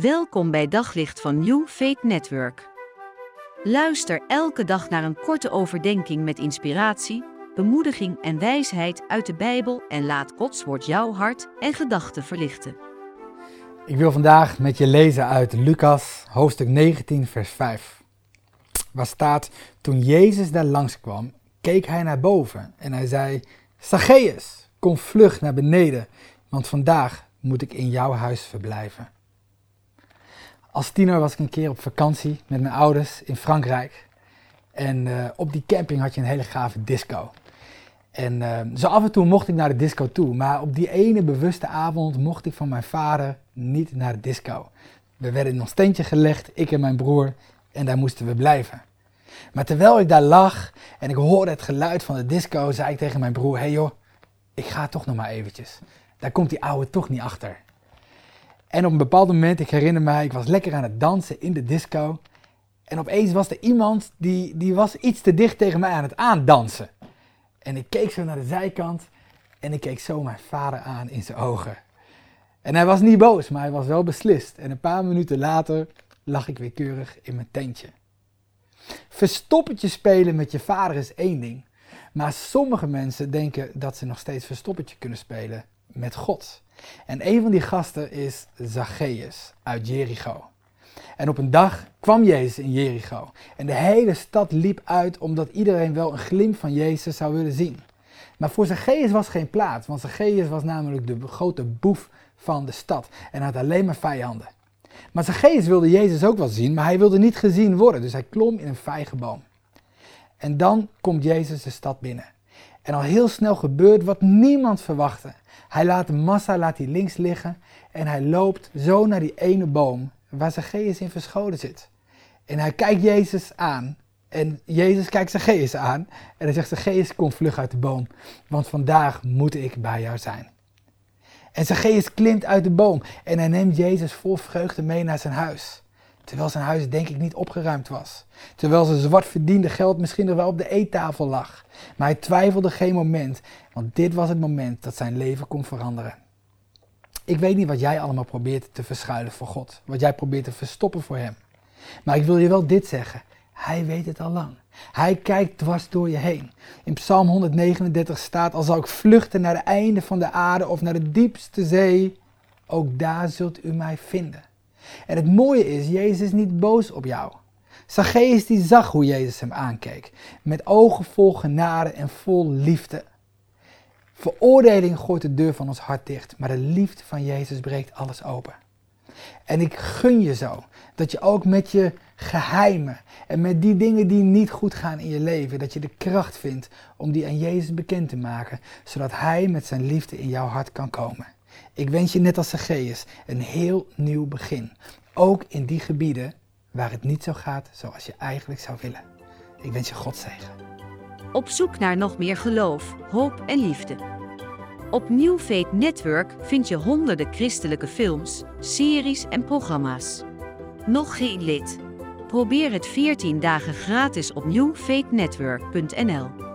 Welkom bij Daglicht van New Faith Network. Luister elke dag naar een korte overdenking met inspiratie, bemoediging en wijsheid uit de Bijbel en laat Gods woord jouw hart en gedachten verlichten. Ik wil vandaag met je lezen uit Lucas, hoofdstuk 19, vers 5. Waar staat: Toen Jezus daar langskwam, keek hij naar boven en hij zei: Zacchaeus, kom vlug naar beneden, want vandaag moet ik in jouw huis verblijven. Als tiener was ik een keer op vakantie met mijn ouders in Frankrijk. En uh, op die camping had je een hele gave disco. En uh, zo af en toe mocht ik naar de disco toe. Maar op die ene bewuste avond mocht ik van mijn vader niet naar de disco. We werden in ons tentje gelegd, ik en mijn broer. En daar moesten we blijven. Maar terwijl ik daar lag en ik hoorde het geluid van de disco, zei ik tegen mijn broer: Hé hey joh, ik ga toch nog maar eventjes. Daar komt die ouwe toch niet achter. En op een bepaald moment, ik herinner mij, ik was lekker aan het dansen in de disco. En opeens was er iemand die, die was iets te dicht tegen mij aan het aandansen. En ik keek zo naar de zijkant en ik keek zo mijn vader aan in zijn ogen. En hij was niet boos, maar hij was wel beslist. En een paar minuten later lag ik weer keurig in mijn tentje. Verstoppertje spelen met je vader is één ding. Maar sommige mensen denken dat ze nog steeds verstoppertje kunnen spelen met God. En een van die gasten is Zacchaeus uit Jericho. En op een dag kwam Jezus in Jericho. En de hele stad liep uit omdat iedereen wel een glimp van Jezus zou willen zien. Maar voor Zacchaeus was geen plaats, want Zacchaeus was namelijk de grote boef van de stad en had alleen maar vijanden. Maar Zacchaeus wilde Jezus ook wel zien, maar hij wilde niet gezien worden, dus hij klom in een vijgenboom. En dan komt Jezus de stad binnen. En al heel snel gebeurt wat niemand verwachtte. Hij laat de massa laat hij links liggen en hij loopt zo naar die ene boom waar Zacchaeus in verscholen zit. En hij kijkt Jezus aan en Jezus kijkt Zacchaeus aan en hij zegt Zacchaeus kom vlug uit de boom, want vandaag moet ik bij jou zijn. En Zacchaeus klimt uit de boom en hij neemt Jezus vol vreugde mee naar zijn huis. Terwijl zijn huis denk ik niet opgeruimd was. Terwijl zijn zwart verdiende geld misschien nog wel op de eettafel lag. Maar hij twijfelde geen moment, want dit was het moment dat zijn leven kon veranderen. Ik weet niet wat jij allemaal probeert te verschuilen voor God. Wat jij probeert te verstoppen voor Hem. Maar ik wil je wel dit zeggen. Hij weet het al lang. Hij kijkt dwars door je heen. In Psalm 139 staat: Als zou ik vluchten naar het einde van de aarde of naar de diepste zee, ook daar zult u mij vinden. En het mooie is, Jezus is niet boos op jou. Zacchaeus die zag hoe Jezus hem aankeek, met ogen vol genade en vol liefde. Veroordeling gooit de deur van ons hart dicht, maar de liefde van Jezus breekt alles open. En ik gun je zo dat je ook met je geheimen en met die dingen die niet goed gaan in je leven, dat je de kracht vindt om die aan Jezus bekend te maken, zodat Hij met zijn liefde in jouw hart kan komen. Ik wens je net als Zacchaeus een heel nieuw begin. Ook in die gebieden waar het niet zo gaat zoals je eigenlijk zou willen. Ik wens je God zegen. Op zoek naar nog meer geloof, hoop en liefde. Op New Faith Network vind je honderden christelijke films, series en programma's. Nog geen lid? Probeer het 14 dagen gratis op newfaithnetwork.nl.